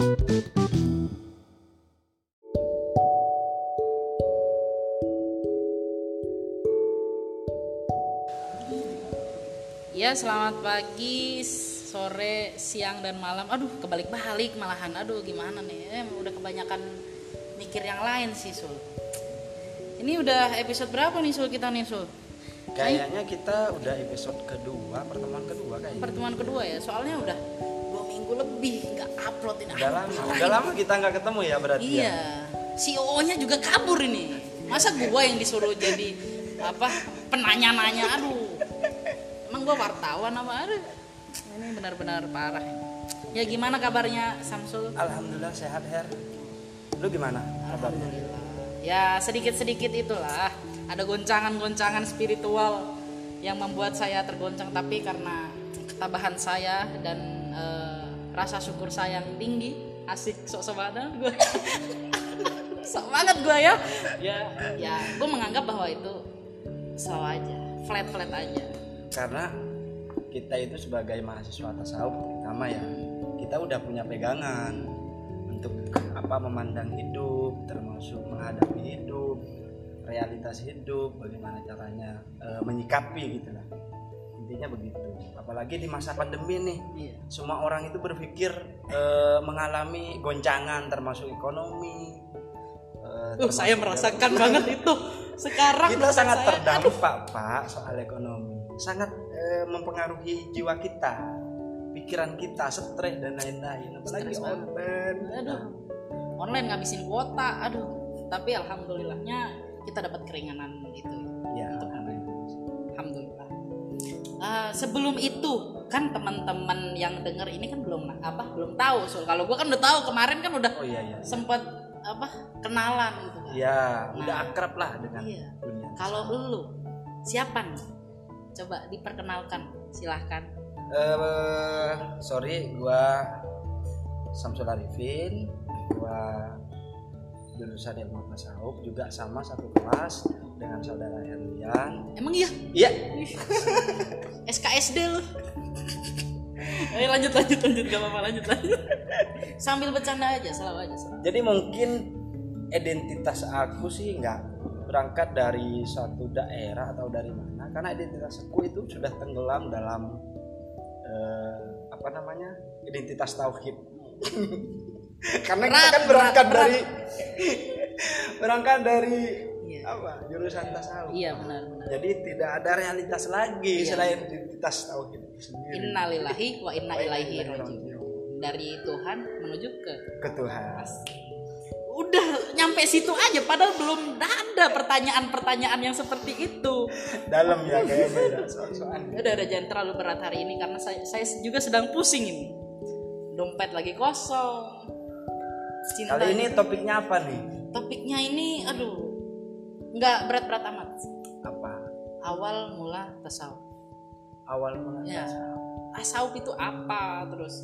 Ya, selamat pagi, sore, siang dan malam. Aduh, kebalik-balik malahan. Aduh, gimana nih? Eh, udah kebanyakan mikir yang lain sih, Sul. Ini udah episode berapa nih, Sul kita nih, Sul? Kayaknya kita udah episode kedua, pertemuan kedua kayaknya. Pertemuan kedua ya. Soalnya udah dua minggu lebih upload ini. Udah lama, udah lama kita nggak ketemu ya berarti ya. Iya. CEO-nya juga kabur ini. Masa gua yang disuruh jadi apa penanya-nanya aduh. Emang gua wartawan apa aduh. Ini benar-benar parah. Ya gimana kabarnya Samsul? Alhamdulillah sehat Her. Lu gimana? kabarnya? Alhamdulillah. Ya sedikit-sedikit itulah. Ada goncangan-goncangan spiritual yang membuat saya tergoncang tapi karena ketabahan saya dan rasa syukur saya yang tinggi, asik sok sebada gue. sok banget gue ya. Ya, ya gue menganggap bahwa itu slow aja, flat-flat aja. Karena kita itu sebagai mahasiswa tasawuf terutama ya, kita udah punya pegangan untuk apa memandang hidup, termasuk menghadapi hidup, realitas hidup, bagaimana caranya eh, menyikapi gitu lah. Intinya begitu. Apalagi di masa pandemi nih, Iya. semua orang itu berpikir eh, mengalami goncangan termasuk ekonomi. eh, Uh, saya merasakan banget itu. Sekarang kita sangat saya, terdampak pak soal ekonomi, sangat eh, mempengaruhi jiwa kita, pikiran kita, stres dan lain-lain. Apalagi Stres banget. online. aduh online ngabisin kuota aduh tapi alhamdulillahnya kita dapat keringanan itu Ya, Untuk Eh, sebelum itu kan teman-teman yang denger ini kan belum apa belum tahu soal kalau gua kan udah tahu kemarin kan udah oh iya iya. sempat apa kenalan gitu kan Ya, udah Nah, akrab lah dengan iya. dunia. kalau lu siapa nih coba diperkenalkan silahkan Eh, sorry, gua Samsul Arifin, gua jurusan ilmu tasawuf juga sama satu kelas dengan saudara Herlian. emang iya Iya, SKSD lu Ayo lanjut lanjut lanjut gak apa-apa lanjut lanjut sambil bercanda aja selalu aja selalu. jadi mungkin identitas aku sih nggak berangkat dari suatu daerah atau dari mana, karena identitas aku itu sudah tenggelam dalam eh, apa namanya identitas tauhid. karena kita kan berangkat berat, berat. dari berangkat dari Iya. apa jurusan tasawuf. iya benar benar Jadi tidak ada realitas lagi Iya. selain identitas tauhid itu sendiri. innalillahi wa inna ilaihi rajiun dari Tuhan menuju ke ke Tuhan. udah nyampe situ aja padahal belum ada pertanyaan-pertanyaan yang seperti itu Dalam ya kayaknya ya, soal-soal. udah udah jangan terlalu berat hari ini karena saya saya juga sedang pusing ini dompet lagi kosong cinta Kali ini topiknya apa nih? topiknya ini aduh nggak berat-berat amat. Apa? awal mula tasawuf. Awal mula ya. tasawuf. tasawuf itu apa? Terus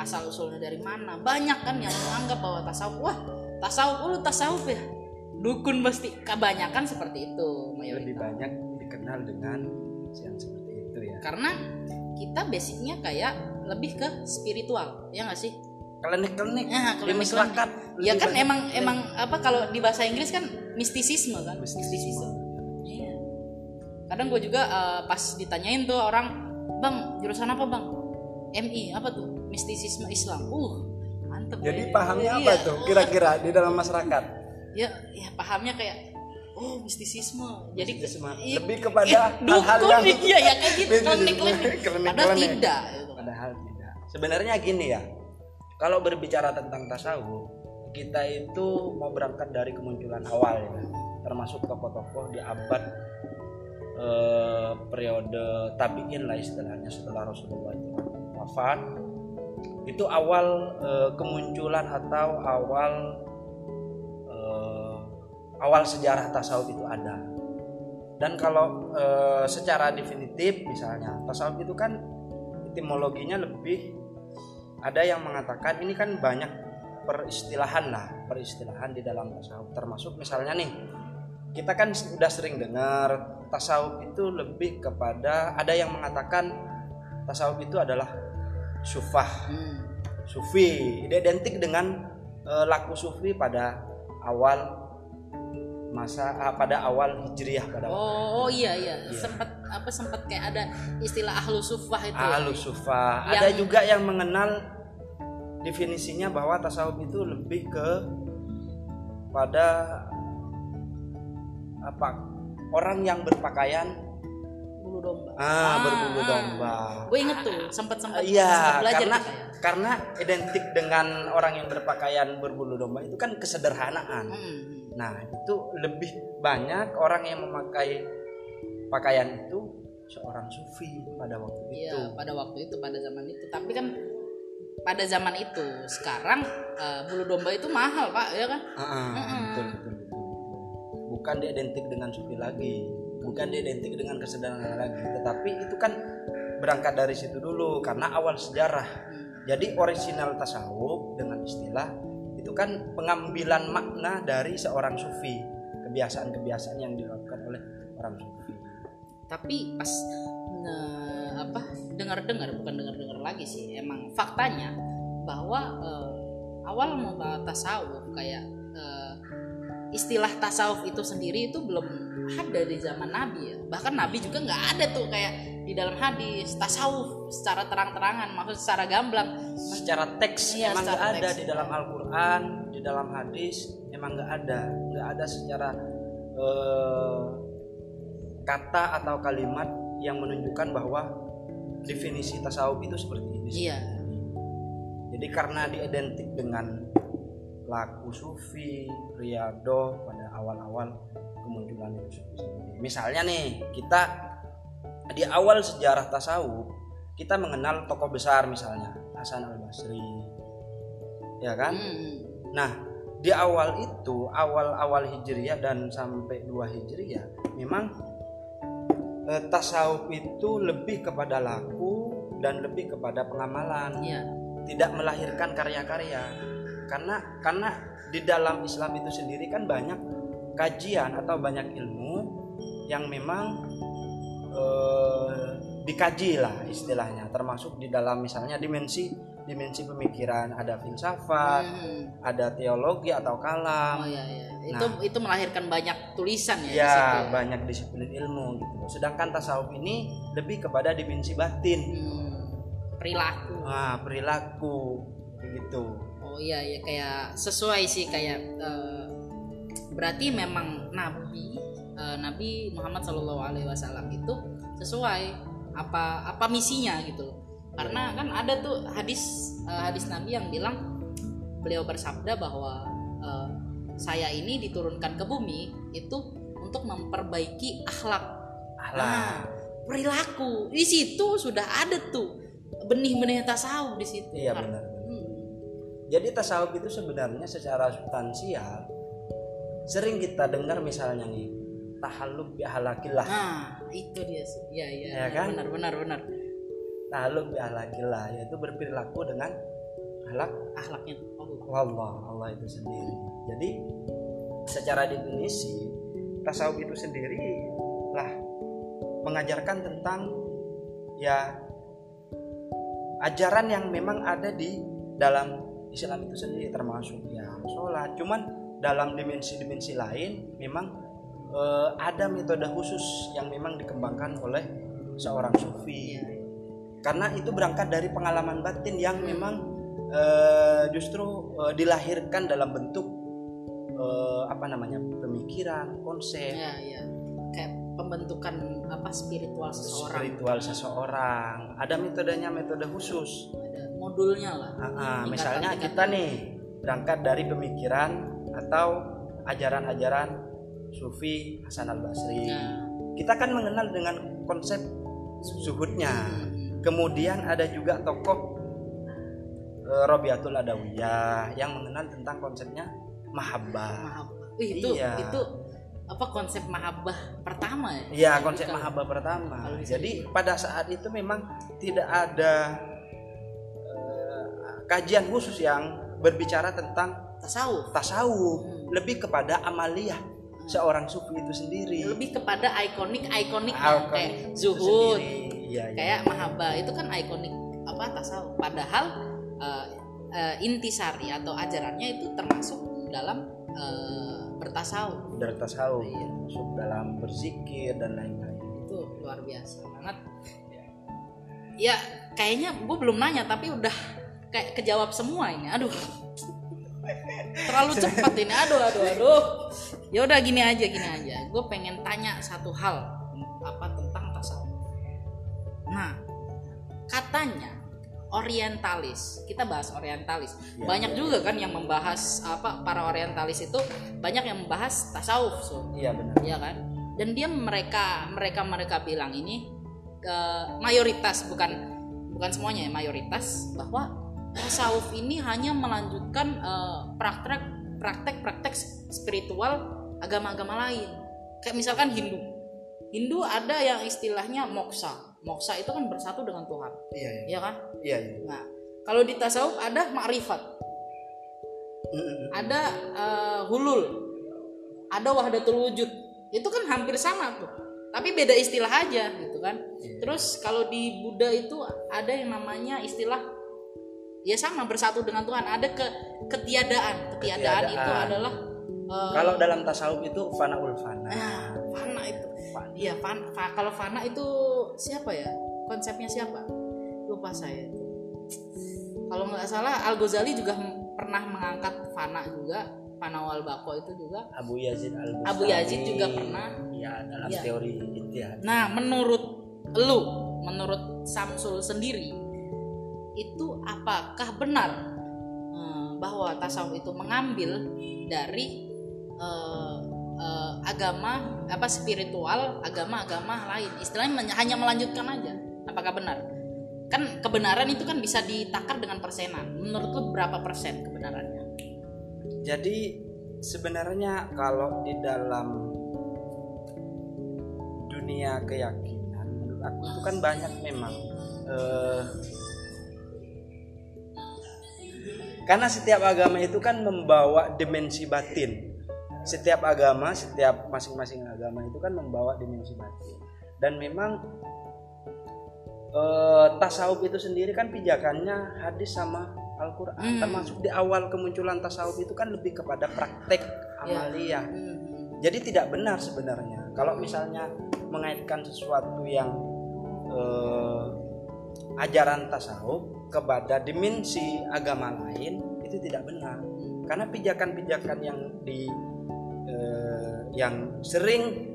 asal usulnya dari mana? Banyak kan yang menganggap bahwa tasawuf wah tasawuf lu tasawuf ya. Dukun pasti kebanyakan seperti itu lebih mayoritas banyak dikenal dengan yang seperti itu ya. karena kita basicnya kayak lebih ke spiritual ya nggak sih Klinik-klinik di klinik-klinik. masyarakat. ya kan banyak emang klinik. emang apa kalau di bahasa Inggris kan mistisisme kan Mistisisme. Iya. Kadang gue juga eh, pas ditanyain tuh orang, bang jurusan apa bang? MI apa tuh? Mistisisme Islam. Uh, mantep. Jadi ya. pahamnya apa Iya. tuh kira-kira di dalam masyarakat? Ya, ya pahamnya kayak oh mistisisme. Jadi ke- Mistisisme. iya, Lebih kepada eh, hal-hal yang- iya ya kayak gitu klinik-klinik. klinik-klinik. Padahal tidak. gitu. Padahal tidak. Sebenarnya gini ya. Kalau berbicara tentang tasawuf, kita itu mau berangkat dari kemunculan awal ya. Termasuk tokoh-tokoh di abad eh, periode tabiin lah istilahnya setelah Rasulullah itu wafat. Itu awal eh, kemunculan atau awal eh, awal sejarah tasawuf itu ada. Dan kalau eh, secara definitif misalnya tasawuf itu kan etimologinya lebih ada yang mengatakan ini kan banyak peristilahan lah peristilahan di dalam tasawuf termasuk misalnya nih kita kan sudah sering dengar tasawuf itu lebih kepada ada yang mengatakan tasawuf itu adalah syufah Hmm. sufi identik dengan eh, laku sufi pada awal masa ah, pada awal hijriah pada Oh, oh iya iya, sempat apa sempat kayak ada istilah ahlu sufah itu. ya. Ahlu sufa. Yang- Ada juga yang mengenal definisinya bahwa tasawuf itu lebih ke pada apa orang yang berpakaian bulu domba. ah, berbulu domba. Gue inget tuh, sempat sempat Iya, belajar karena karena identik dengan orang yang berpakaian berbulu domba itu kan kesederhanaan. Hmm. Nah, itu lebih banyak orang yang memakai pakaian itu seorang sufi pada waktu itu. Iya, pada waktu itu pada zaman itu. Tapi kan pada zaman itu sekarang eh, bulu domba itu mahal pak, ya kan? Ah, ah, betul, betul, betul, betul. Bukan diidentik dengan sufi lagi, bukan diidentik dengan kesederhanaan lagi, tetapi itu kan berangkat dari situ dulu karena awal sejarah. Jadi original tasawuf dengan istilah itu kan pengambilan makna dari seorang sufi, kebiasaan-kebiasaan yang dilakukan oleh orang sufi. Tapi pas nge- apa dengar-dengar bukan dengar-dengar lagi sih, emang faktanya bahwa eh, awal mula tasawuf kayak eh, istilah tasawuf itu sendiri itu belum ada di zaman Nabi ya. Bahkan Nabi juga nggak ada tuh kayak di dalam hadis tasawuf secara terang-terangan, maksud secara gamblang. Secara teks Iya, emang nggak ada teks. di dalam Al-Quran, di dalam hadis emang nggak ada, nggak ada secara eh, kata atau kalimat yang menunjukkan bahwa definisi tasawuf itu seperti ini. Iya. Jadi karena diidentik dengan laku sufi, riado pada awal-awal kemunculan itu sendiri. Misalnya nih, kita di awal sejarah tasawuf kita mengenal tokoh besar misalnya Hasan Al Basri, ya kan? Hmm. Nah di awal itu awal-awal hijriyah dan sampai dua hijriyah memang eh, tasawuf itu lebih kepada laku dan lebih kepada pengamalan. Iya. tidak melahirkan karya-karya. Karena karena di dalam Islam itu sendiri kan banyak kajian atau banyak ilmu yang memang eh, dikaji lah istilahnya. Termasuk di dalam misalnya dimensi dimensi pemikiran ada filsafat Hmm. ada teologi atau kalam Oh iya iya. Itu itu melahirkan banyak tulisan ya, di situ ya ya. banyak disiplin ilmu gitu sedangkan tasawuf ini lebih kepada dimensi batin Hmm. Perilaku. nah perilaku begitu Oh iya ya kayak sesuai sih kayak eh, berarti memang Nabi eh, Nabi Muhammad Shallallahu Alaihi Wasallam itu sesuai apa apa misinya gitu loh. Karena kan ada tuh hadis eh, hadis Nabi yang bilang beliau bersabda bahwa eh, saya ini diturunkan ke bumi itu untuk memperbaiki akhlak. Nah, perilaku di situ sudah ada tuh benih-benih tasawuf di situ. Iya benar. benar. Hmm. Jadi tasawuf itu sebenarnya secara substansial sering kita dengar misalnya nih tahalluk bi ahlakillah. Nah, itu dia sih. Iya, iya. Ya kan? Benar, benar, benar. Tahalluk bi ahlakillah yaitu berperilaku dengan ahlak Akhlaknya Allah. Allah, itu sendiri. Jadi secara definisi tasawuf itu sendiri lah mengajarkan tentang ya ajaran yang memang ada di dalam Islam itu sendiri termasuk ya sholat. Cuman dalam dimensi-dimensi lain memang eh, ada metode khusus yang memang dikembangkan oleh seorang sufi. Karena itu berangkat dari pengalaman batin yang memang eh, justru eh, dilahirkan dalam bentuk eh, apa namanya pemikiran, konsep, Iya, iya. Kayak pembentukan apa spiritual seseorang. spiritual seseorang. Ada metodenya, metode khusus. Ada modulnya lah. Ah, ah, Tingkatan- misalnya kita nih berangkat dari pemikiran atau ajaran-ajaran Sufi Hasan Al Basri. Nah, Kita kan mengenal dengan konsep zuhudnya. hmm, Kemudian ada juga tokoh eh, Robiatul Adawiyah yang mengenal tentang konsepnya mahabbah. itu Iya. itu apa konsep mahabbah pertama ya? Iya, konsep kalau- mahabbah pertama. Jadi pada saat itu memang tidak ada eh, kajian khusus yang berbicara tentang tasawuf. tasawuf, Hmm. lebih kepada amaliyah seorang sufi itu sendiri. Lebih kepada ikonik-ikonik Ikonik kayak zuhud. Iya, iya. kayak mahabbah itu kan ikonik apa tasawuf padahal eh, eh, intisari atau ajarannya itu termasuk dalam eh, bertasawuf dari tasawuf Iya. masuk dalam berzikir dan lain-lain itu luar biasa banget ya kayaknya gue belum nanya tapi udah kayak kejawab semua ini aduh terlalu cepat ini. Aduh aduh aduh. Ya udah gini aja gini aja. Gue pengen tanya satu hal apa tentang tasawuf nah katanya orientalis kita bahas orientalis. Ya, banyak ya, juga kan yang membahas apa para orientalis itu banyak yang membahas tasawuf so. Iya benar. Ya kan? Dan dia mereka mereka mereka bilang ini ke mayoritas bukan bukan semuanya ya mayoritas bahwa tasawuf ini hanya melanjutkan eh, praktek praktek praktek spiritual agama-agama lain. Kayak misalkan Hindu. Hindu ada yang istilahnya moksa. Moksa itu kan bersatu dengan Tuhan. Iya iya. Ya kan? Iya, iya. nah kalau di tasawuf ada makrifat. Ada eh, hulul. Ada wahdatul wujud. Itu kan hampir sama tuh. Tapi beda istilah aja gitu kan. Iya. terus kalau di Buddha itu ada yang namanya istilah ya sama bersatu dengan Tuhan. Ada ke ketiadaan. Ketiadaan, itu Ketiadaan. adalah eh, kalau dalam tasawuf itu fanaul fana. Nah, fana itu. Fana. iya fan, fa- kalau fana itu siapa ya? Konsepnya siapa? Lupa saya. Kalau nggak salah Al Ghazali juga pernah mengangkat fana juga. Fana wal bako itu juga. Abu Yazid al Abu Yazid juga pernah. ya dalam Iya. teori itu ya nah menurut lu menurut Samsul sendiri itu apakah benar? Eh, bahwa tasawuf itu mengambil dari eh, eh, agama apa spiritual agama-agama lain. Istilahnya hanya melanjutkan aja apakah benar? Kan kebenaran itu kan bisa ditakar dengan persenan. Menurut lu berapa persen kebenarannya? Jadi sebenarnya kalau di dalam dunia keyakinan menurut aku itu kan banyak memang. Eh, karena setiap agama itu kan membawa dimensi batin. Setiap agama, setiap masing-masing agama itu kan membawa dimensi batin. Dan memang eh, tasawuf itu sendiri kan pijakannya hadis sama Al-Qur'an. Hmm. Termasuk di awal kemunculan tasawuf itu kan lebih kepada praktek Ya. amaliyah. Hmm. Jadi tidak benar sebenarnya kalau misalnya mengaitkan sesuatu yang eh, ajaran tasawuf kepada dimensi agama lain itu tidak benar. Karena pijakan-pijakan yang di eh, yang sering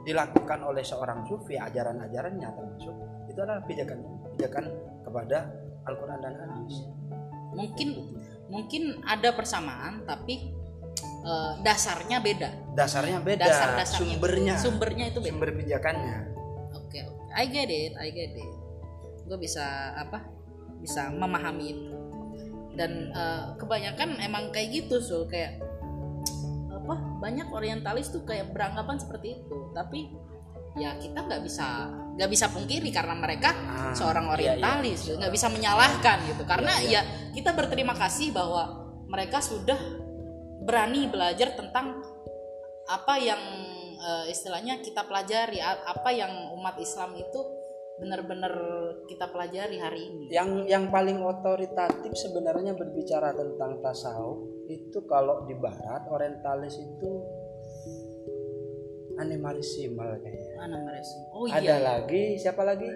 dilakukan oleh seorang sufi ajaran-ajarannya termasuk itu adalah pijakan-pijakan kepada Al-Qur'an dan hadis. mungkin mungkin ada persamaan tapi eh, dasarnya beda Dasarnya beda, Dasar-dasarnya sumbernya, sumbernya itu beda sumber pijakannya. oke oke I get it I get it gue bisa apa bisa memahami itu. Dan eh, kebanyakan emang kayak gitu so kayak apa banyak orientalis tuh kayak beranggapan seperti itu. Tapi ya kita nggak bisa nggak bisa pungkiri karena mereka Ah, seorang iya, iya. orientalis gitu. nggak bisa menyalahkan gitu. Karena Iya, ya kita berterima kasih bahwa mereka sudah berani belajar tentang apa yang eh, istilahnya kita pelajari apa yang umat Islam itu benar-benar kita pelajari hari ini. Yang yang paling otoritatif sebenarnya berbicara tentang tasawuf itu kalau di barat orientalis itu animalisimal kayaknya mana mereka oh ada iya. lagi siapa lagi?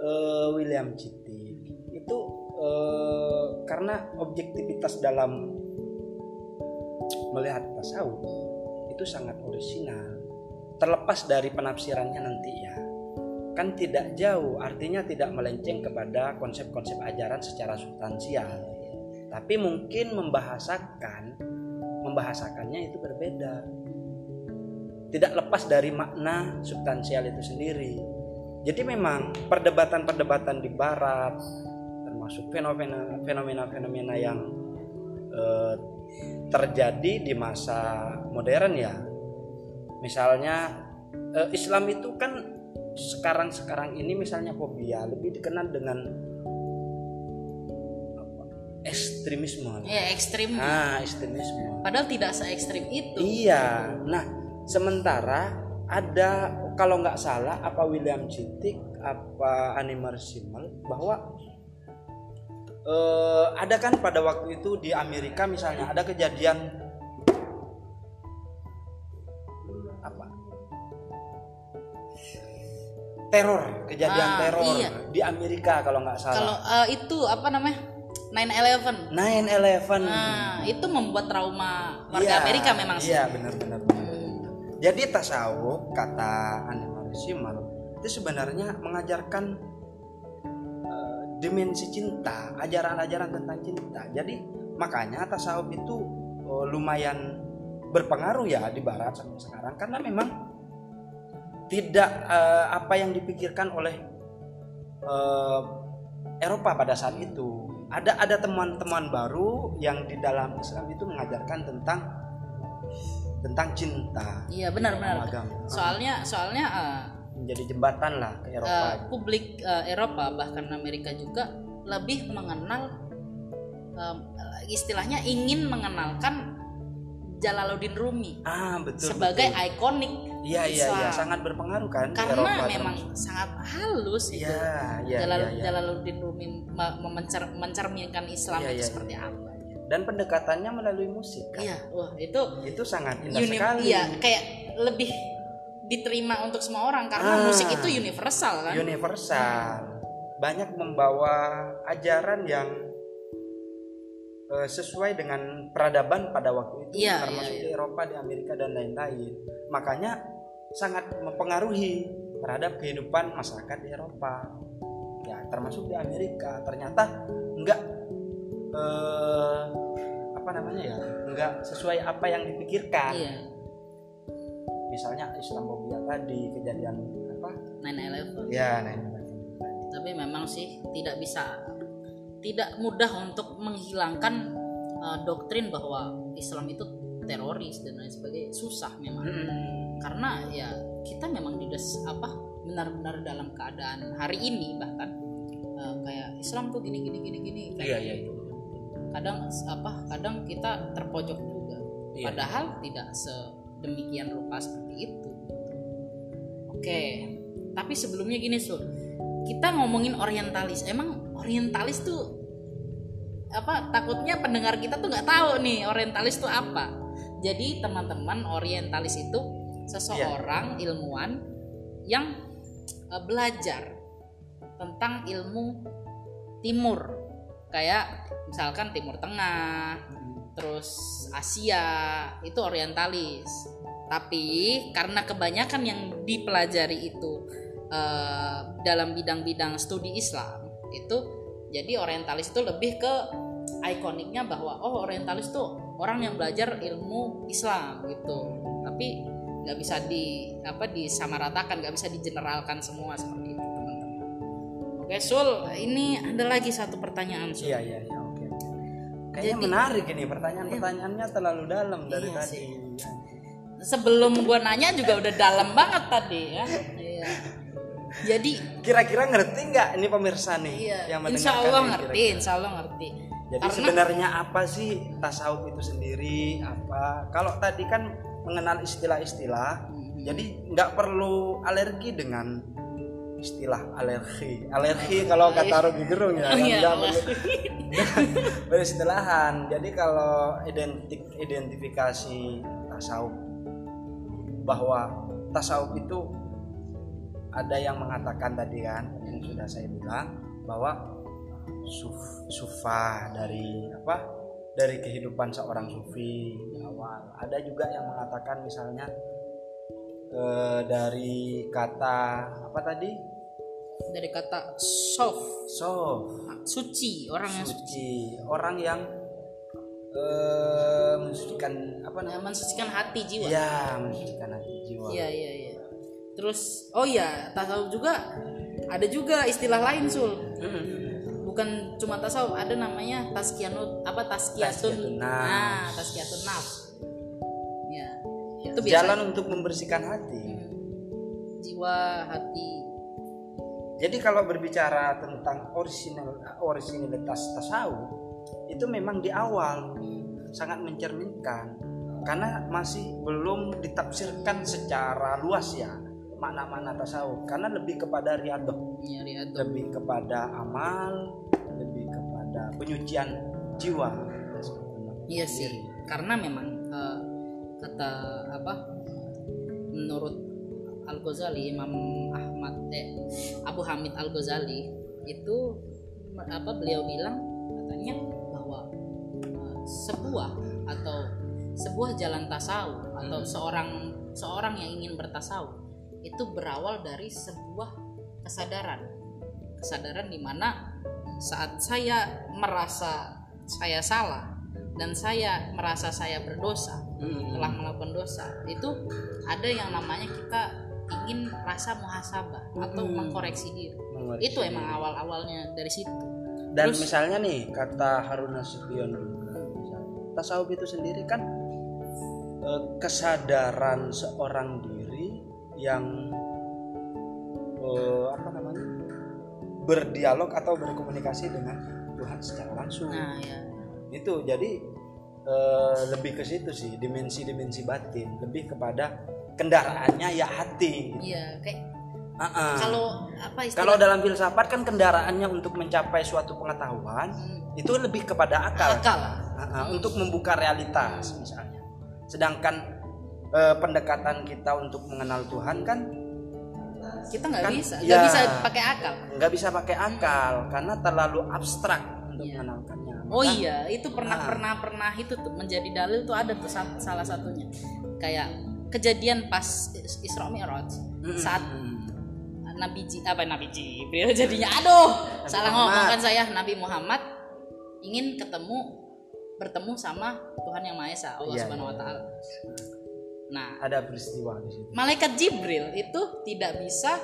Eh, William Citty itu eh, karena objektivitas dalam melihat tasawuf itu sangat orisinal. Terlepas dari penafsirannya nanti ya kan tidak jauh artinya tidak melenceng kepada konsep-konsep ajaran secara substansial. Tapi mungkin membahasakan membahasakannya itu berbeda. Tidak lepas dari makna substansial itu sendiri. Jadi memang perdebatan-perdebatan di barat termasuk fenomena fenomena-fenomena yang eh, terjadi di masa modern ya. Misalnya eh, Islam itu kan sekarang-sekarang ini misalnya fobia lebih dikenal dengan apa, ekstremisme. Ya ekstrim. Ah ekstremisme. Padahal tidak se ekstrim itu. Iya. Nah sementara ada kalau nggak salah apa William Cintiq apa Animar Simmel bahwa eh, ada kan pada waktu itu di Amerika misalnya ada kejadian teror kejadian Ah, teror iya. di Amerika kalau nggak salah Kalau eh, itu apa namanya? 9/11. 9/11 Nah, itu membuat trauma warga Iya, Amerika memang sih. iya benar-benar jadi tasawuf kata Anwar Simal itu sebenarnya mengajarkan eh, dimensi cinta ajaran-ajaran tentang cinta jadi makanya tasawuf itu eh, lumayan berpengaruh ya di barat sampai sekarang karena memang tidak eh, apa yang dipikirkan oleh eh, Eropa pada saat itu. Ada ada temuan-temuan baru yang di dalam Islam itu mengajarkan tentang tentang cinta. Iya, benar benar. agama. Soalnya soalnya eh, menjadi jembatan lah ke Eropa. eh, publik eh, Eropa bahkan Amerika juga lebih mengenal em, istilahnya ingin mengenalkan Jalaluddin Rumi ah betul sebagai betul. ikonik iya iya iya sangat berpengaruh kan karena Eropa memang sangat halus itu. iya iya Jalal- iya iya. Jalaluddin Rumi me- memencer- mencerminkan Islam Iya, itu iya, seperti apa. dan pendekatannya melalui musik kan Iya, wah itu itu sangat indah uni- sekali iya kayak lebih diterima untuk semua orang karena Ah. musik itu universal kan. universal banyak membawa ajaran yang eh, sesuai dengan peradaban pada waktu itu Iya, termasuk iya, di Eropa di Amerika dan lain-lain. Makanya sangat mempengaruhi terhadap kehidupan masyarakat di Eropa. Ya termasuk di Amerika. Ternyata enggak eh, apa namanya ya enggak sesuai apa yang dipikirkan. Iya, misalnya Islamophobia tadi kejadian apa? 9/11. ya nah Tapi memang sih tidak bisa tidak mudah untuk menghilangkan uh, doktrin bahwa Islam itu teroris dan lain sebagainya. Susah memang. Karena ya kita memang tidak apa benar-benar dalam keadaan hari ini bahkan uh, kayak Islam tuh gini gini gini gini kayak Iya, iya, gitu. Kadang apa? Kadang kita terpojok juga. Iya. Padahal tidak sedemikian rupa seperti itu. Oke, tapi sebelumnya gini Sul, kita ngomongin orientalis. Emang orientalis tuh apa? Takutnya pendengar kita tuh nggak tahu nih orientalis tuh apa. Jadi teman-teman orientalis itu seseorang ilmuwan yang eh, belajar tentang ilmu timur, kayak misalkan Timur Tengah, terus Asia itu orientalis. Tapi karena kebanyakan yang dipelajari itu eh, dalam bidang-bidang studi Islam itu jadi orientalis itu lebih ke ikoniknya bahwa oh orientalis tuh orang yang belajar ilmu Islam gitu. Tapi nggak bisa di apa disamaratakan, nggak bisa digeneralkan semua seperti itu teman-teman. Oke Sul, ini ada lagi satu pertanyaan Sul. Iya iya iya oke. Kayaknya Jadi- menarik ini pertanyaan-pertanyaannya terlalu dalam dari Iya tadi. sih. sebelum gua nanya juga udah dalam banget tadi ya. Iya. Jadi Kira-kira ngerti nggak ini pemirsa nih iya, yang insya Allah ngerti, kira-kira? insya Allah ngerti. Jadi Karena- sebenarnya apa sih tasawuf itu sendiri? Apa? Kalau tadi kan mengenal istilah-istilah, Hmm. jadi nggak perlu alergi dengan istilah alergi. Alergi kalau kata Rogi Gerung ya, Oh, iya, perlu beristilahan. Jadi kalau identik identifikasi tasawuf bahwa tasawuf itu ada yang mengatakan tadi kan yang sudah saya bilang bahwa suf, sufa dari apa? Dari kehidupan seorang sufi di awal. Ada juga yang mengatakan misalnya eh, dari kata apa tadi? Dari kata soft, sof. Suci, orang yang suci. suci. Orang yang eh, mensucikan apa namanya? Mensucikan hati jiwa. ya mensucikan hati jiwa. Iya, iya, iya. Terus oh iya, tasawuf juga ada juga istilah lain Sul. Bukan cuma tasawuf, ada namanya taskiyatun apa nafs. Nah, taskiyatun nafs. Ya. Itu biasa jalan untuk membersihkan hati Hmm. jiwa, hati. Jadi kalau berbicara tentang orisinal orisinalitas tasawuf itu memang di awal sangat mencerminkan karena masih belum ditafsirkan secara luas ya makna-makna tasawuf. Karena lebih kepada riadoh. Ya, riadu. lebih kepada amal lebih kepada penyucian jiwa. Iya sih, karena memang eh, kata apa menurut Al Ghazali Imam Ahmad eh, Abu Hamid Al Ghazali itu apa beliau bilang katanya bahwa eh, sebuah atau sebuah jalan tasawuf atau seorang seorang yang ingin bertasawuf itu berawal dari sebuah kesadaran. Kesadaran di mana saat saya merasa saya salah dan saya merasa saya berdosa Hmm. telah melakukan dosa itu ada yang namanya kita ingin rasa muhasabah atau Hmm. mengkoreksi diri. Itu emang awal awalnya dari situ. Dan Terus- misalnya nih kata Harun Nasution tasawuf itu sendiri kan eh, kesadaran seorang diri yang eh, apa namanya berdialog atau berkomunikasi dengan Tuhan secara langsung. Nah ya itu jadi eh, lebih ke situ sih dimensi-dimensi batin lebih kepada kendaraannya ya hati. Iya kayak Ah-ah. kalau apa istilah kalau dalam filsafat kan kendaraannya untuk mencapai suatu pengetahuan Hmm, itu lebih kepada akal. Akal. Ah-ah, untuk membuka realitas misalnya. Sedangkan eh, pendekatan kita untuk mengenal Tuhan kan kita nggak Kan, bisa ya. nggak bisa pakai akal nggak bisa pakai akal karena terlalu abstrak untuk Iya. mengenalkannya Oh Maka- iya, itu pernah Ah. pernah pernah itu tuh menjadi dalil tuh ada tuh sa- salah satunya. Kayak kejadian pas Is- Isra Mi'raj Mm-mm. saat Nabi Ji, apa Nabi Jibril jadinya aduh salah ngomong kan saya Nabi Muhammad ingin ketemu bertemu sama Tuhan yang Maha Esa Allah Iya, Subhanahu wa iya. Nah, ada peristiwa di situ malaikat Jibril itu tidak bisa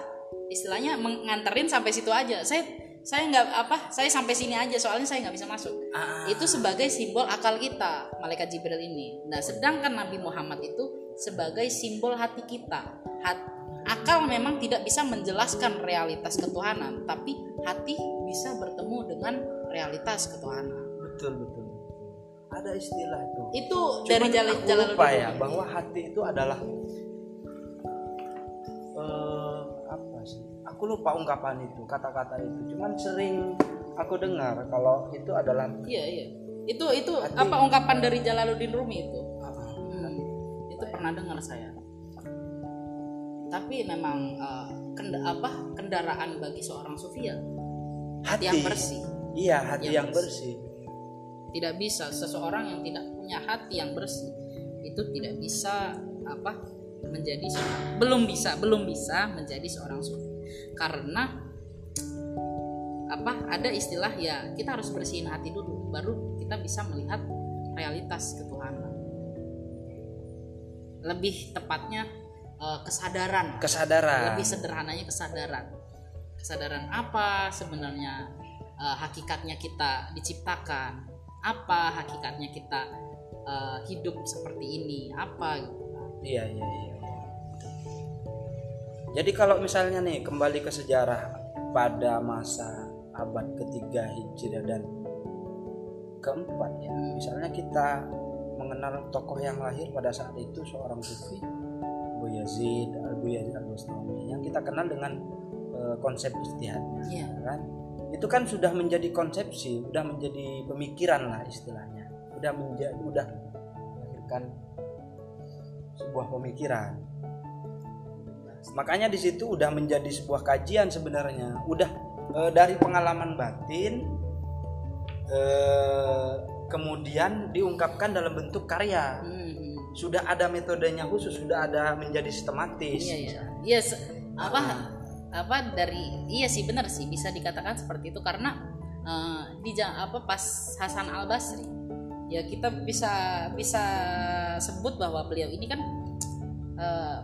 istilahnya menganterin sampai situ aja. Saya saya nggak apa, saya sampai sini aja soalnya saya nggak bisa masuk. Ah, Itu sebagai simbol akal kita, malaikat Jibril ini. Nah, sedangkan Nabi Muhammad itu sebagai simbol hati kita. Hat- akal memang tidak bisa menjelaskan realitas ketuhanan, tapi hati bisa bertemu dengan realitas ketuhanan. betul betul ada istilah itu Itu Cuman dari jalan jalan lupa ya bahwa hati itu adalah eh apa sih aku lupa ungkapan itu kata-kata itu cuman sering aku dengar kalau itu adalah Iya, iya. Itu itu Hati. apa ungkapan dari Jalaluddin Rumi itu? ah, Hmm, itu pernah dengar saya. Tapi memang eh, kenda- apa kendaraan bagi seorang sufi ya hati yang bersih. iya hati Yang yang bersih Tidak bisa. Seseorang yang tidak punya hati yang bersih itu tidak bisa apa menjadi seorang belum bisa belum bisa menjadi seorang sufi karena apa ada istilah ya kita harus bersihin hati dulu baru kita bisa melihat realitas ketuhanan. Lebih tepatnya eh, kesadaran. Kesadaran. Lebih sederhananya kesadaran. Kesadaran apa sebenarnya eh, hakikatnya kita diciptakan apa hakikatnya kita eh, hidup seperti ini? Apa gitu. iya iya iya jadi kalau misalnya nih kembali ke sejarah pada masa abad ketiga hijriah dan keempat ya. Misalnya kita mengenal tokoh yang lahir pada saat itu seorang sufi Abu Yazid Abu Yazid Al Bustami yang kita kenal dengan eh, konsep istihadnya Iya. kan itu kan sudah menjadi konsepsi sudah menjadi pemikiran lah istilahnya. Udah menjadi udah melahirkan sebuah pemikiran. Makanya di situ udah menjadi sebuah kajian sebenarnya. Udah eh, dari pengalaman batin eh, kemudian diungkapkan dalam bentuk karya. Hmm, sudah ada metodenya khusus sudah ada menjadi sistematis. Iya iya. Se- apa apa dari iya sih benar sih bisa dikatakan seperti itu. Karena eh, di apa pas Hasan Al Basri ya kita bisa bisa sebut bahwa beliau ini kan eh,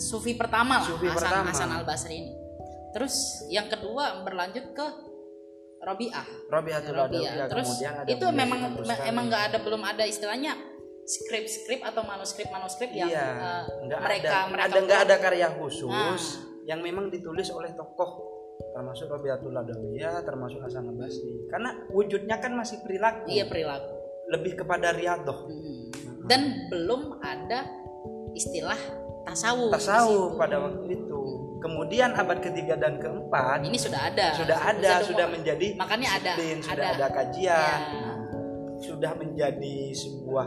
sufi pertama lah Sufi Hasan pertama. Hasan Al Basri ini. Terus yang kedua berlanjut ke Robiah. Robiatul Robiah. Terus itu memang emang nggak ada belum ada istilahnya skrip-skrip atau manuskrip-manuskrip yang iya. nggak mereka ada. mereka ada nggak ada karya khusus. Nah. Yang memang ditulis oleh tokoh termasuk Robiatul Adawiyah termasuk Hasan Al-Basri karena wujudnya kan masih perilaku. Iya perilaku. Lebih kepada riadoh. Hmm. dan belum ada istilah tasawuf tasawuf pada waktu itu. Kemudian abad ketiga dan keempat ini sudah ada. sudah ada Sudah menjadi makanya ada sudah ada, ada kajian. Ya. Nah, sudah menjadi sebuah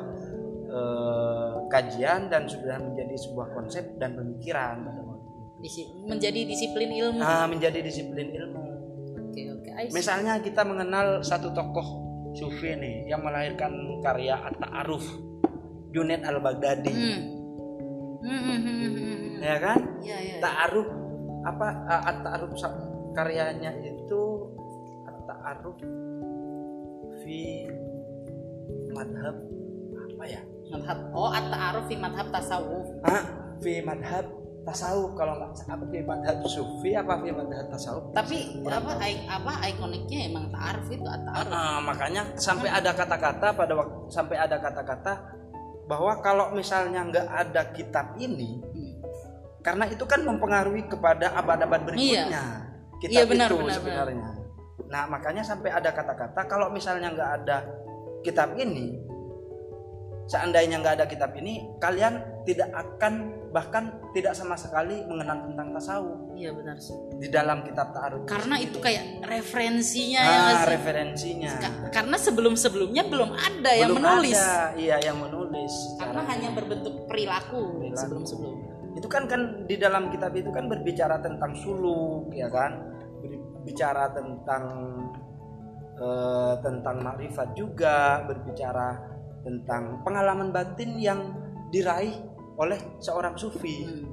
eh, kajian dan sudah menjadi sebuah konsep dan pemikiran. Disi- menjadi disiplin ilmu Nah, menjadi disiplin ilmu. oke oke I see. Misalnya kita mengenal satu tokoh sufi nih yang melahirkan karya At-Ta'aruf Junaid Al-Baghdadi. hmm. Hmm, hmm, hmm, hmm, hmm. Ya kan? ya ya Ta'aruf apa uh, At-Ta'aruf karyanya itu At-Ta'aruf fi madhab apa ya? madhab oh at-ta'aruf fi madhab tasawuf Ah, fi madhab tasawuf kalau nggak apa fi madhab sufi apa fi madhab tasawuf? Tapi apa apa ikoniknya emang ta'aruf itu at-ta'aruf Ah, makanya sampai ada kata-kata pada waktu sampai ada kata-kata bahwa kalau misalnya nggak ada kitab ini Hmm. karena itu kan mempengaruhi kepada abad-abad berikutnya kitab Iya, benar, itu benar, sebenarnya. nah makanya sampai ada kata-kata kalau misalnya nggak ada kitab ini seandainya nggak ada kitab ini kalian tidak akan bahkan tidak sama sekali mengenal tentang tasawuf. Iya benar sih. Di dalam kitab ta'aruf karena itu kayak referensinya ya ah, sih? referensinya. Ka- karena sebelum sebelumnya belum ada yang Belum menulis. ada, iya yang menulis karena hanya berbentuk perilaku, Perilaku. sebelum sebelumnya itu kan kan di dalam kitab itu kan berbicara tentang suluk ya kan? Berbicara tentang eh, tentang makrifat juga berbicara tentang pengalaman batin yang diraih oleh seorang sufi. Hmm.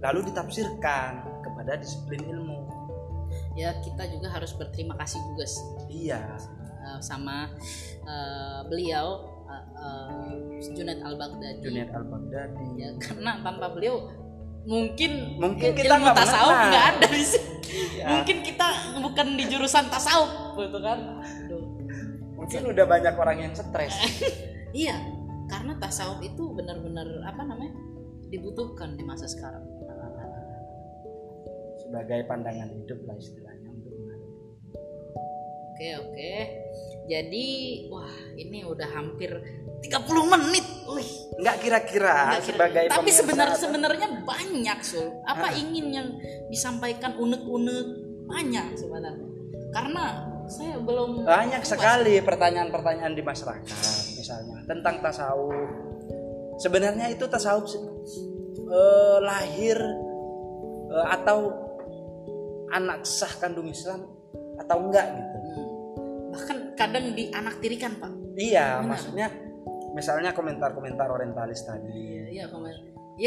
lalu ditafsirkan kepada disiplin ilmu. Ya kita juga harus berterima kasih juga sih. Iya. Eh, sama eh, beliau eh, eh, Junaid Al Baghdadi Junaid al Baghdadi ya karena tanpa beliau mungkin Mungkin kita ilmu tasawuf nggak ada di sini. Iya. mungkin kita bukan di jurusan tasawuf gitu kan. Aduh. mungkin udah banyak orang yang stres iya karena tasawuf itu benar-benar apa namanya dibutuhkan di masa sekarang sebagai pandangan hidup lah istilahnya untuk menghadapi. Oke oke. Jadi wah ini udah hampir 30 menit. Wih. nggak kira-kira nggak kira- sebagai Tapi sebenarnya sebenarnya banyak sul. Apa Ah. ingin yang disampaikan unek-unek banyak sebenarnya. Karena saya belum banyak puas. sekali pertanyaan-pertanyaan di masyarakat misalnya tentang tasawuf sebenarnya itu tasawuf eh, lahir eh, atau anak sah kandung Islam atau enggak gitu Hmm. Bahkan kadang dianaktirikan pak. iya Benar. maksudnya misalnya komentar-komentar orientalis tadi Iya. Iya kayak,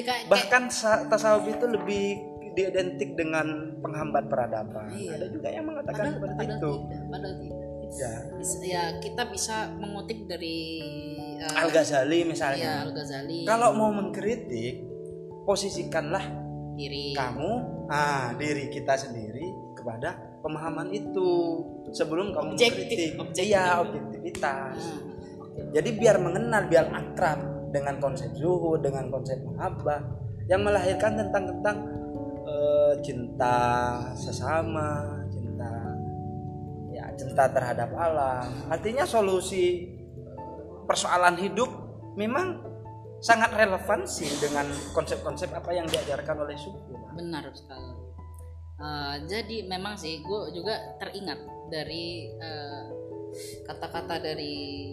kayak bahkan sa- tasawuf itu lebih diidentik dengan penghambat peradaban Iya. ada juga yang mengatakan padahal, seperti padahal itu tidak. Padahal tidak. Ya. Bisa- ya kita bisa mengutip dari uh, Al Ghazali ya, misalnya. Al Ghazali kalau mau mengkritik posisikanlah diri. kamu ah diri kita sendiri kepada pemahaman itu sebelum kamu Objektif, mengkritik. objektif. iya objektivitas. Nah, jadi biar mengenal biar akrab dengan konsep zuhud dengan konsep mahabbah yang melahirkan tentang tentang eh, cinta sesama cinta terhadap alam artinya solusi persoalan hidup memang sangat relevan sih dengan konsep-konsep apa yang diajarkan oleh sufi. Benar sekali. Uh, jadi memang sih gue juga teringat dari uh, kata-kata dari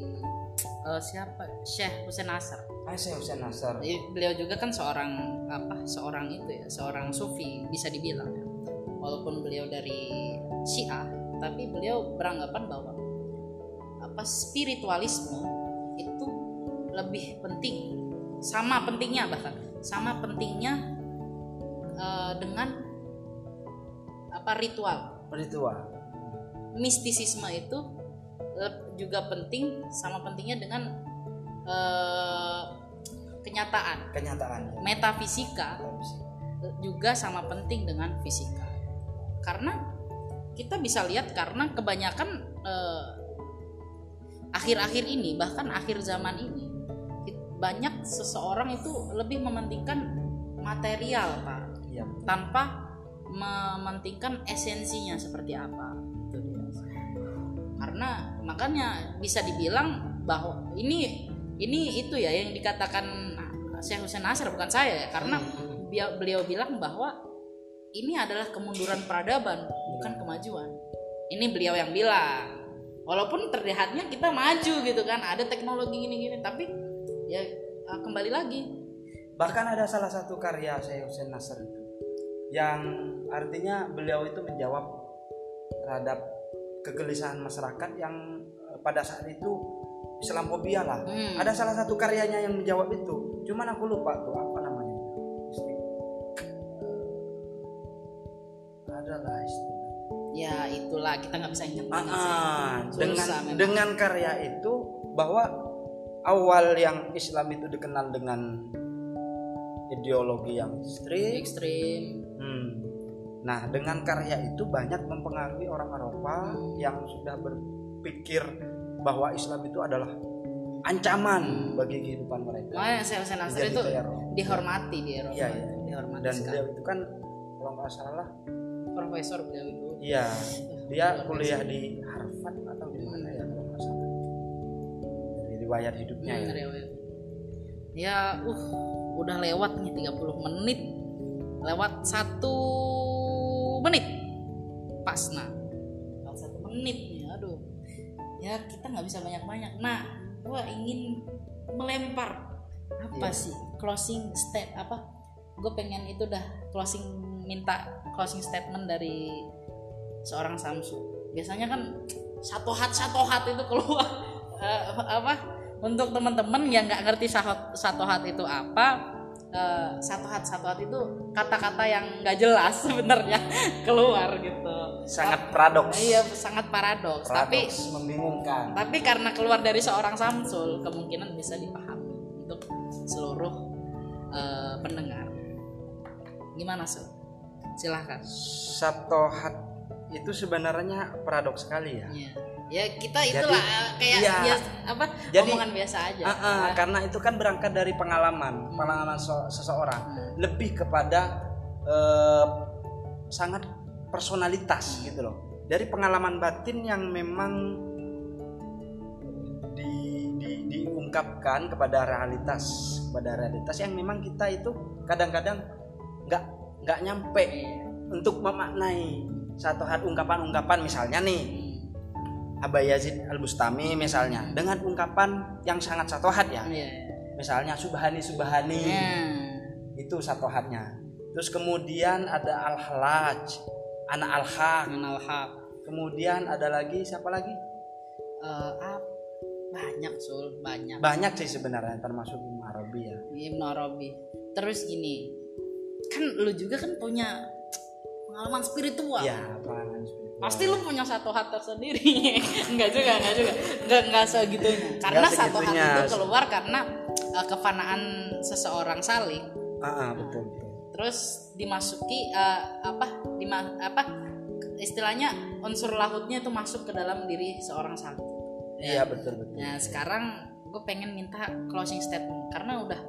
uh, siapa? Syekh Hussein Nasr. Ah, saya Hussein Nasr. Beliau juga kan seorang apa seorang itu ya seorang sufi bisa dibilang ya. walaupun beliau dari Syiah tapi beliau beranggapan bahwa apa spiritualisme itu lebih penting sama pentingnya bahkan sama pentingnya eh, dengan apa ritual Ritual. mistisisme itu juga penting sama pentingnya dengan eh, kenyataan Kenyataan. metafisika juga sama penting dengan fisika karena kita bisa lihat karena kebanyakan eh, akhir-akhir ini bahkan akhir zaman ini banyak seseorang itu lebih mementingkan material pak Iya. tanpa mementingkan esensinya seperti apa. Itu dia. Karena makanya bisa dibilang bahwa ini ini itu ya yang dikatakan Syekh Hussein Nasr bukan saya ya karena dia- beliau bilang bahwa ini adalah kemunduran peradaban bukan kemajuan. Ini beliau yang bilang. Walaupun terlihatnya kita maju gitu kan ada teknologi gini-gini tapi ya uh, kembali lagi. Bahkan ada salah satu karya saya Hussein Nasr itu yang artinya beliau itu menjawab terhadap kegelisahan masyarakat yang eh, pada saat itu Islamophobia lah. Hmm. ada salah satu karyanya yang menjawab itu. Cuman aku lupa tuh apa namanya? Isti- eh, ada lah istilah ya itulah kita nggak bisa ingat Ah, ah, Susah dengan memang. dengan karya itu bahwa awal yang Islam itu dikenal dengan ideologi yang ekstrim. ekstrim Hmm. Nah, dengan karya itu banyak mempengaruhi orang Eropa yang sudah berpikir bahwa Islam itu adalah ancaman bagi kehidupan mereka. makanya Nasr itu teror. dihormati di Eropa Iya, iya. dihormati Dan sekali beliau itu kan kalau nggak salah, profesor beliau itu iya dia kuliah di Harvard atau di mana ya kalau nggak salah. Dari riwayat hidupnya Hmm, ya. ya uh udah lewat nih 30 menit lewat satu menit pas nah lewat satu menit nih aduh ya kita nggak bisa banyak banyak nah gua ingin melempar apa Iya. sih closing state apa gue pengen itu dah closing minta closing statement dari seorang Samsu. Biasanya kan satu hat satu hat itu keluar. Eh, apa? Untuk teman-teman yang nggak ngerti satu, satu hat itu apa eh, satu hat satu hat itu kata-kata yang nggak jelas sebenarnya keluar gitu. Sangat paradoks. iya sangat paradoks. Tapi membingungkan. tapi karena keluar dari seorang Samsul kemungkinan bisa dipahami untuk seluruh eh, pendengar. Gimana Sul? silahkan. Satohat itu sebenarnya paradoks sekali ya. Iya. ya kita itulah kayak iya. biasa, apa Jadi, omongan biasa aja Ah, ah, karena itu kan berangkat dari pengalaman, pengalaman so- seseorang, Hmm. lebih kepada eh, sangat personalitas gitu loh. Dari pengalaman batin yang memang di, di- diungkapkan kepada realitas, kepada realitas yang memang kita itu kadang-kadang nggak nggak nyampe untuk memaknai satu hal ungkapan-ungkapan misalnya nih. Aba Yazid Al Bustami misalnya. Dengan ungkapan yang sangat satohat ya. Iya. misalnya subhani subhani Nah, itu satohatnya terus kemudian ada al halaj anak al haq kemudian ada lagi siapa lagi? Ap- banyak sul. Banyak. Banyak sih sebenarnya termasuk Ibnu Arabi ya. Ibnu Arabi. Terus gini. Kan lu juga kan punya pengalaman spiritual. Ya pengalaman spiritual. pasti lu punya satu hat tersendiri. Enggak juga enggak juga. Enggak enggak segitunya. Karena satu hat segitunya. itu keluar karena eh, kefanaan seseorang salik Ah, ah, betul. Betul terus dimasuki eh, apa dima, apa istilahnya unsur lahutnya itu masuk ke dalam diri seorang salik iya betul betul. Nah sekarang gue pengen minta closing statement. Karena udah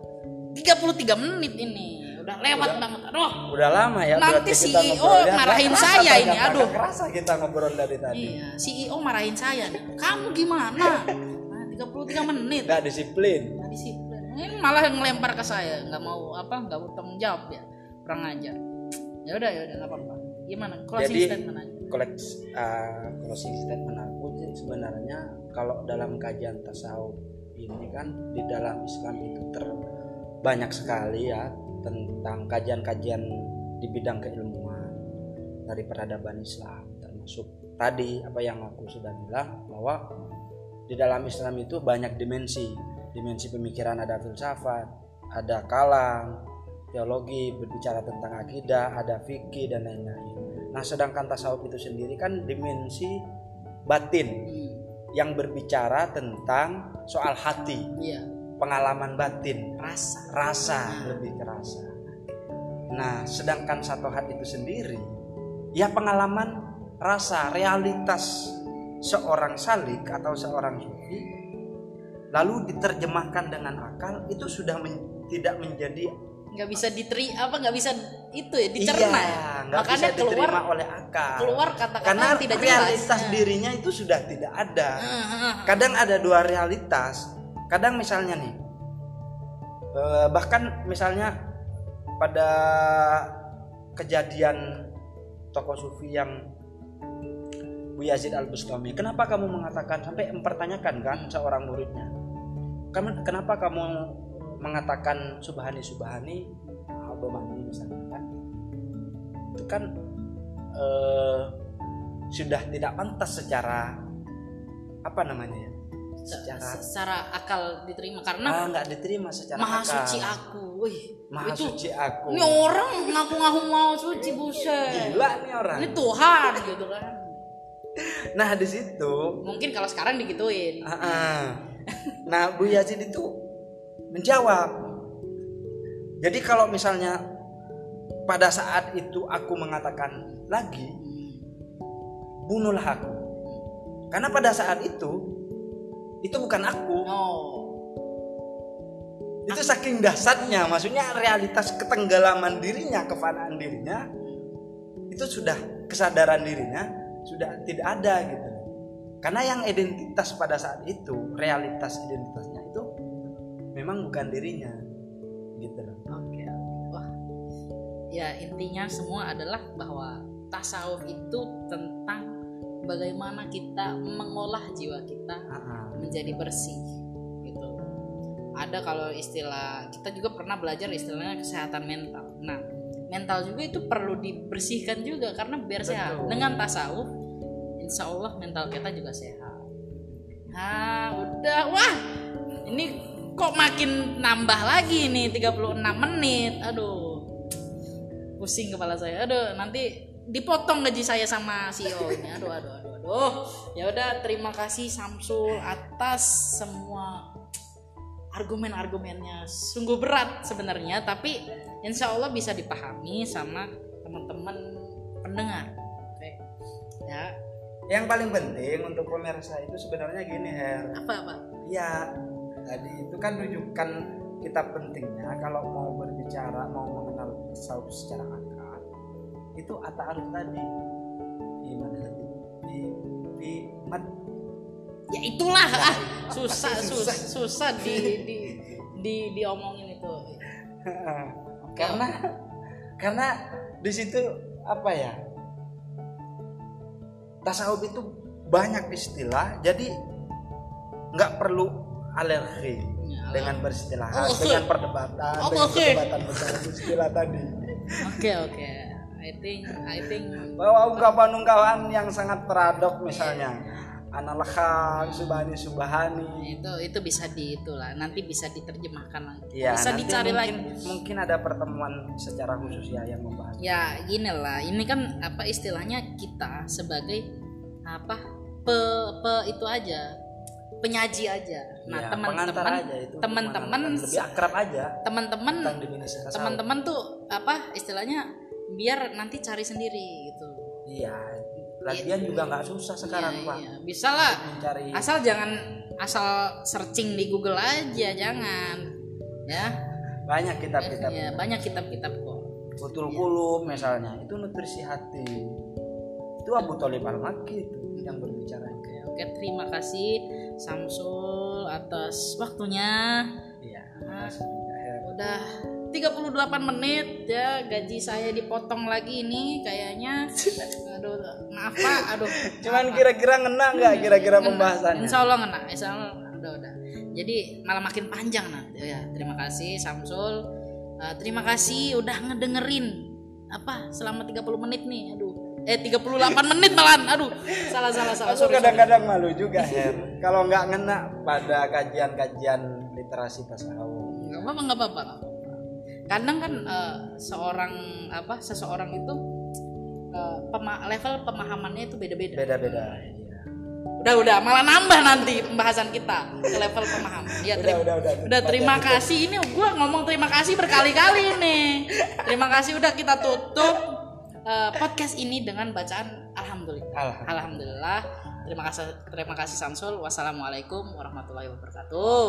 33 menit ini udah lewat banget. Aduh, udah lama ya Nanti CEO marahin saya ini, aduh. kerasa kita ngobrol dari tadi iya CEO marahin saya nih. Kamu gimana? Nah, 33 menit. nggak disiplin Nggak disiplin. Ini malah ngelempar ke saya, nggak mau apa, nggak bertanggung jawab ya. Kurang aja. Ya udah, ya udah nggak apa-apa. Gimana? Closing Jadi, statement aja. koleks uh, closing statement aku sebenarnya kalau dalam kajian tasawuf ini kan di dalam Islam itu ter banyak sekali ya tentang kajian-kajian di bidang keilmuan dari peradaban Islam termasuk tadi apa yang aku sudah bilang bahwa di dalam Islam itu banyak dimensi. Dimensi pemikiran ada filsafat ada kalam teologi berbicara tentang akidah ada fikih dan lain-lain. Nah, sedangkan tasawuf itu sendiri kan dimensi batin Hmm, yang berbicara tentang soal hati, Iya, pengalaman batin, rasa. rasa lebih ke rasa. Nah, sedangkan satu hati itu sendiri ya pengalaman rasa, realitas seorang salik atau seorang sufi lalu diterjemahkan dengan akal itu sudah men- tidak menjadi nggak bisa diteri apa nggak bisa itu ya dicerna iya, ya. makanya bisa keluar oleh akal. keluar kata-kata karena tidak jelas realitas Nah. dirinya itu sudah tidak ada. Ah, ah, Kadang ada dua realitas. Kadang misalnya nih, eh, bahkan misalnya pada kejadian tokoh sufi yang Bu Yazid Al Bustami kenapa kamu mengatakan sampai mempertanyakan kan seorang muridnya kenapa kamu mengatakan subhani subhani Al-Domani misalnya kan? Itu kan eh, sudah tidak pantas secara apa namanya ya secara secara akal diterima karena ah nggak diterima secara maha akal. suci aku. Wih maha itu suci aku. ini orang ngaku-ngaku mau suci buset. Gila nih orang. Ini Tuhan gitu kan. Nah di situ mungkin kalau sekarang digituin. Ah, ah. nah Bu Yazid itu menjawab. Jadi kalau misalnya pada saat itu aku mengatakan lagi bunuhlah aku. Karena pada saat itu itu bukan aku. Oh. Itu saking dahsyatnya maksudnya realitas ketenggelaman dirinya kefanaan dirinya itu sudah kesadaran dirinya sudah tidak ada gitu. Karena yang identitas pada saat itu realitas identitasnya itu memang bukan dirinya gitu loh. Oke, wah, ya intinya semua adalah bahwa tasawuf itu tentang bagaimana kita mengolah jiwa kita. Ah, ah. Menjadi bersih, gitu. Ada kalau istilah kita juga pernah belajar istilahnya kesehatan mental. Nah, mental juga itu perlu dibersihkan juga karena biar sehat. Betul. Dengan tasawuf, insya Allah mental kita juga sehat. Nah, udah, wah, ini kok makin nambah lagi nih 36 menit. Aduh. Pusing kepala saya. Aduh, nanti dipotong gaji saya sama CEO ini. Aduh, aduh, aduh. Ya udah, terima kasih Samsul atas semua argumen-argumennya. Sungguh berat sebenarnya, tapi insya Allah bisa dipahami sama teman-teman pendengar. Oke. Ya, yang paling penting untuk pemirsa itu sebenarnya gini Her apa apa? ya tadi itu kan rujukan kita pentingnya kalau mau berbicara mau mengenal tasawuf secara akal itu ata aruf tadi di mat Ya itulah ah, Apa susah susah susah? di di di diomongin itu. karena karena di situ apa ya tasawuf itu banyak istilah jadi nggak perlu alergi Ya, dengan beristilah Oh, dengan perdebatan Oh, dengan oke. perdebatan istilah tadi Oke oke. I think I think. Bahwa ungkapan-ungkapan yang sangat paradok misalnya. Analhaq subhani subhani. Itu itu bisa di itulah nanti bisa diterjemahkan lagi. ya bisa dicari mungkin, lagi. mungkin ada pertemuan secara khusus ya yang membahas. Ya gini lah, ini kan apa istilahnya kita sebagai apa? Pe, pe itu aja. Penyaji aja. Nah Ya, teman-teman teman-teman lebih akrab aja. Teman-teman teman-teman tuh apa istilahnya biar nanti cari sendiri gitu. iya lagian juga nggak susah sekarang Iya, pak iya. Bisa lah. mencari Asal jangan asal searching di Google aja, jangan. Ya. banyak kitab-kitab Ya, banyak kitab-kitab kok. Betul kulum misalnya itu nutrisi hati itu Abu Thalib al Makki itu yang berbicara Oke, oke, terima kasih Samsul atas waktunya. iya Ah. Her. Udah 38 menit ya gaji saya dipotong lagi ini kayaknya. Aduh, maaf Pak, aduh. cuman kira-kira ngena nggak kira-kira pembahasannya Insya Allah ngena, insya Allah udah udah. Jadi malah makin panjang nanti ya. Terima kasih Samsul. Eh, terima kasih udah ngedengerin apa selama 30 menit nih. Aduh. Eh 38 menit malahan. Aduh. Salah salah salah. aku kadang-kadang malu juga Her kalau nggak ngena pada kajian-kajian literasi nggak apa-apa nggak apa-apa nggak apa-apa. Kadang kan eh, seorang apa seseorang itu eh, pema- level pemahamannya itu beda-beda. Beda-beda iya. udah udah malah nambah nanti pembahasan kita ke level pemahaman. Ya Udah, terima, udah, udah. udah. terima Baca kasih ini gua ngomong terima kasih berkali-kali nih terima kasih udah kita tutup eh, podcast ini dengan bacaan alhamdulillah. Alhamdulillah. alhamdulillah. Terima kasih terima kasih Samsul. Wassalamualaikum warahmatullahi wabarakatuh